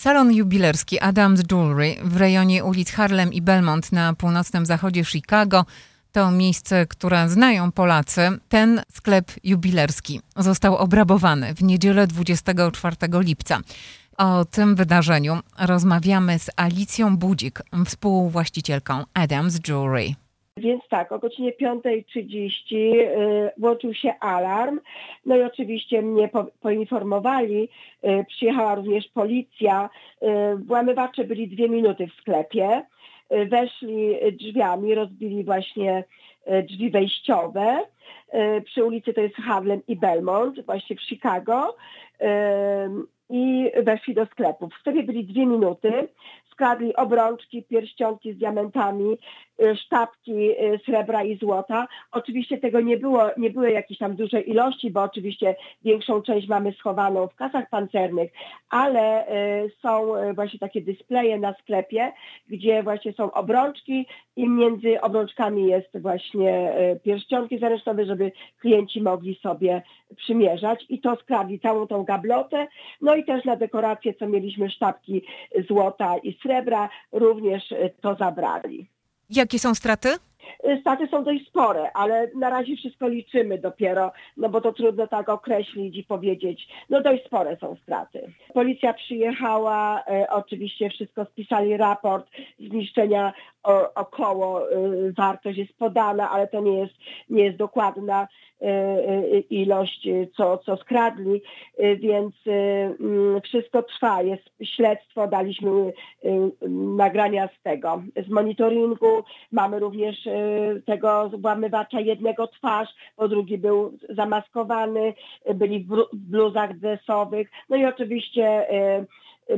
Salon jubilerski Adams Jewelry w rejonie ulic Harlem i Belmont na północnym zachodzie Chicago to miejsce, które znają Polacy. Ten sklep jubilerski został obrabowany w niedzielę 24 lipca. O tym wydarzeniu rozmawiamy z Alicją Budzik, współwłaścicielką Adams Jewelry. Więc tak, o godzinie 5.30 y, włączył się alarm. No i oczywiście mnie po, poinformowali. Y, przyjechała również policja. Y, włamywacze byli dwie minuty w sklepie. Weszli drzwiami, rozbili właśnie drzwi wejściowe. Przy ulicy to jest Harlem i Belmont, właśnie w Chicago. I weszli do sklepu. W sklepie byli dwie minuty. Skradli obrączki, pierścionki z diamentami, sztabki y, srebra i złota. Oczywiście tego nie było, nie były jakieś tam duże ilości, bo oczywiście większą część mamy schowaną w kasach pancernych, ale y, są y, właśnie takie dyspleje na sklepie, gdzie właśnie są obrączki i między obrączkami jest właśnie y, pierścionki zaręcznowe, żeby klienci mogli sobie przymierzać i to skradli całą tą gablotę. No i też na dekorację, co mieliśmy sztabki złota i srebra, również y, to zabrali. Jakie są straty? Y, Straty są dość spore, ale na razie wszystko liczymy dopiero, no bo to trudno tak określić i powiedzieć. No dość spore są straty. Policja przyjechała, e, oczywiście wszystko spisali raport zniszczenia około e, wartość jest podana, ale to nie jest, nie jest dokładna e, e, ilość, co, co skradli, więc mm, wszystko trwa, jest śledztwo, daliśmy nagrania z tego, z monitoringu, mamy również tego włamywacza jednego twarz, bo drugi był zamaskowany, byli w bluzach dresowych, no i oczywiście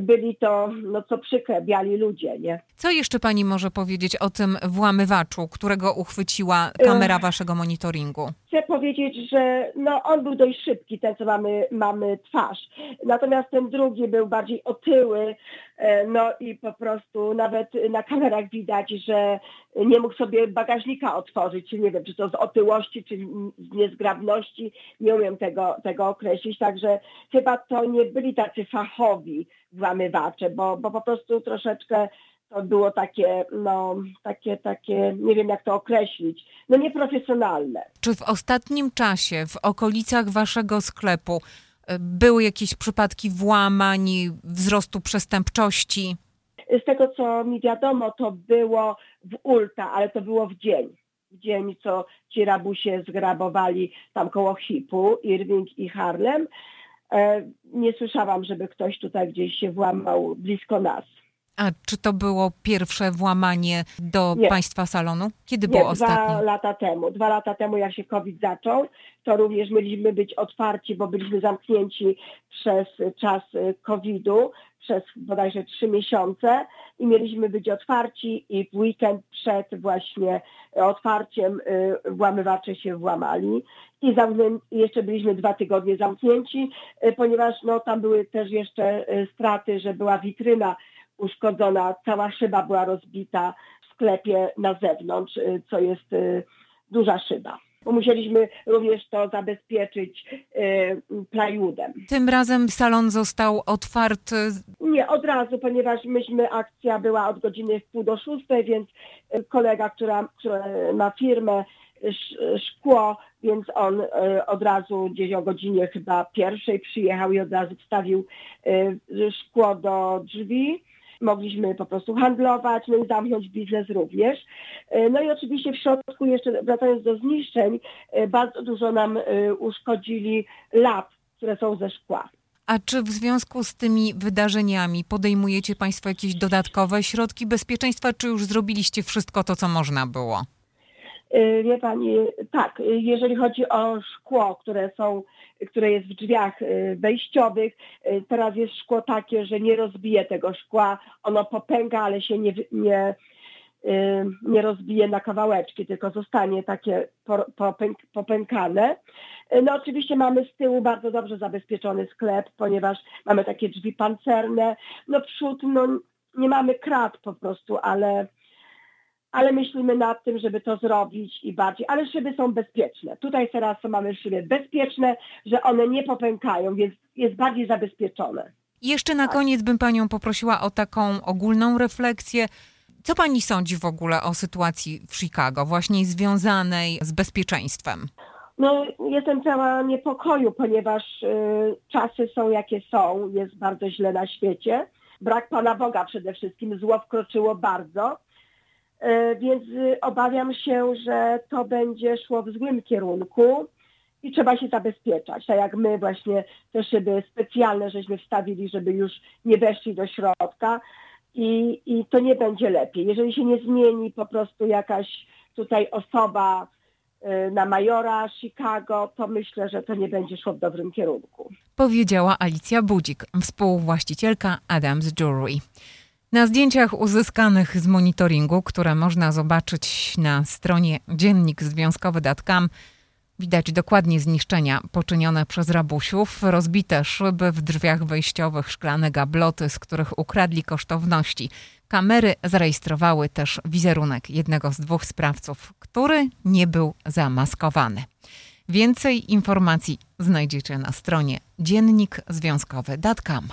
byli to, no co przykre, biali ludzie, nie? Co jeszcze pani może powiedzieć o tym włamywaczu, którego uchwyciła kamera waszego monitoringu? Chcę powiedzieć, że no, on był dość szybki, ten co mamy, mamy twarz. Natomiast ten drugi był bardziej otyły, e, no i po prostu nawet na kamerach widać, że nie mógł sobie bagażnika otworzyć. Nie wiem, czy to z otyłości, czy z niezgrabności. Nie umiem tego, tego określić. Także chyba to nie byli tacy fachowi włamywacze, bo, bo po prostu troszeczkę to było takie, no, takie, takie, nie wiem jak to określić, no nieprofesjonalne. Czy w ostatnim czasie w okolicach waszego sklepu e, były jakieś przypadki włamań, wzrostu przestępczości? Z tego co mi wiadomo, to było w Ulta, ale to było w dzień. W dzień, co ci rabusie zgrabowali tam koło Hipu, Irving i Harlem. E, nie słyszałam, żeby ktoś tutaj gdzieś się włamał blisko nas. A czy to było pierwsze włamanie do Nie. państwa salonu? Kiedy Nie, było dwa ostatnie? lata temu. Dwa lata temu, jak się COVID zaczął, to również mieliśmy być otwarci, bo byliśmy zamknięci przez czas y, COVID-u, przez bodajże trzy miesiące i mieliśmy być otwarci i w weekend przed właśnie otwarciem y, włamywacze się włamali i jeszcze byliśmy dwa tygodnie zamknięci, y, ponieważ no, tam były też jeszcze straty, że była witryna uszkodzona, cała szyba była rozbita w sklepie na zewnątrz, y, co jest y, duża szyba. Musieliśmy również to zabezpieczyć y, plywoodem. Tym razem salon został otwarty. Nie od razu, ponieważ myśmy, akcja była od godziny w pół do szóstej, więc kolega, która, która ma firmę sz- szkło, więc on od razu gdzieś o godzinie chyba pierwszej przyjechał i od razu wstawił szkło do drzwi. Mogliśmy po prostu handlować, no i zamknąć biznes również. Y, No i oczywiście w środku jeszcze, wracając do zniszczeń, y, bardzo dużo nam y, uszkodzili lat, które są ze szkła. A czy w związku z tymi wydarzeniami podejmujecie Państwo jakieś dodatkowe środki bezpieczeństwa, czy już zrobiliście wszystko to, co można było? Wie pani, tak, jeżeli chodzi o szkło, które są, które jest w drzwiach y, wejściowych, y, teraz jest szkło takie, że nie rozbije tego szkła, ono popęka, ale się nie, nie, y, nie rozbije na kawałeczki, tylko zostanie takie po- popęk, popękane. No oczywiście mamy z tyłu bardzo dobrze zabezpieczony sklep, ponieważ mamy takie drzwi pancerne. No przód, no nie mamy krat po prostu, ale ale myślimy nad tym, żeby to zrobić i bardziej, ale szyby są bezpieczne. Tutaj teraz mamy szyby bezpieczne, że one nie popękają, więc jest bardziej zabezpieczone. Jeszcze na koniec bym panią poprosiła o taką ogólną refleksję. Co pani sądzi w ogóle o sytuacji w Chicago, właśnie związanej z bezpieczeństwem? No, jestem cała niepokoju, ponieważ y, czasy są jakie są, jest bardzo źle na świecie. Brak Pana Boga przede wszystkim, zło wkroczyło bardzo. Y, więc obawiam się, że to będzie szło w złym kierunku i trzeba się zabezpieczać. Tak jak my właśnie te szyby specjalne żeśmy wstawili, żeby już nie weszli do środka i, i to nie będzie lepiej. Jeżeli się nie zmieni po prostu jakaś tutaj osoba y, na majora Chicago, to myślę, że to nie będzie szło w dobrym kierunku. Powiedziała Alicja Budzik, współwłaścicielka Adams Jewelry. Na zdjęciach uzyskanych z monitoringu, które można zobaczyć na stronie dziennikzwiązkowy.com, widać dokładnie zniszczenia poczynione przez rabusiów, rozbite szyby w drzwiach wejściowych, szklane gabloty, z których ukradli kosztowności. Kamery zarejestrowały też wizerunek jednego z dwóch sprawców, który nie był zamaskowany. Więcej informacji znajdziecie na stronie dziennikzwiązkowy.com.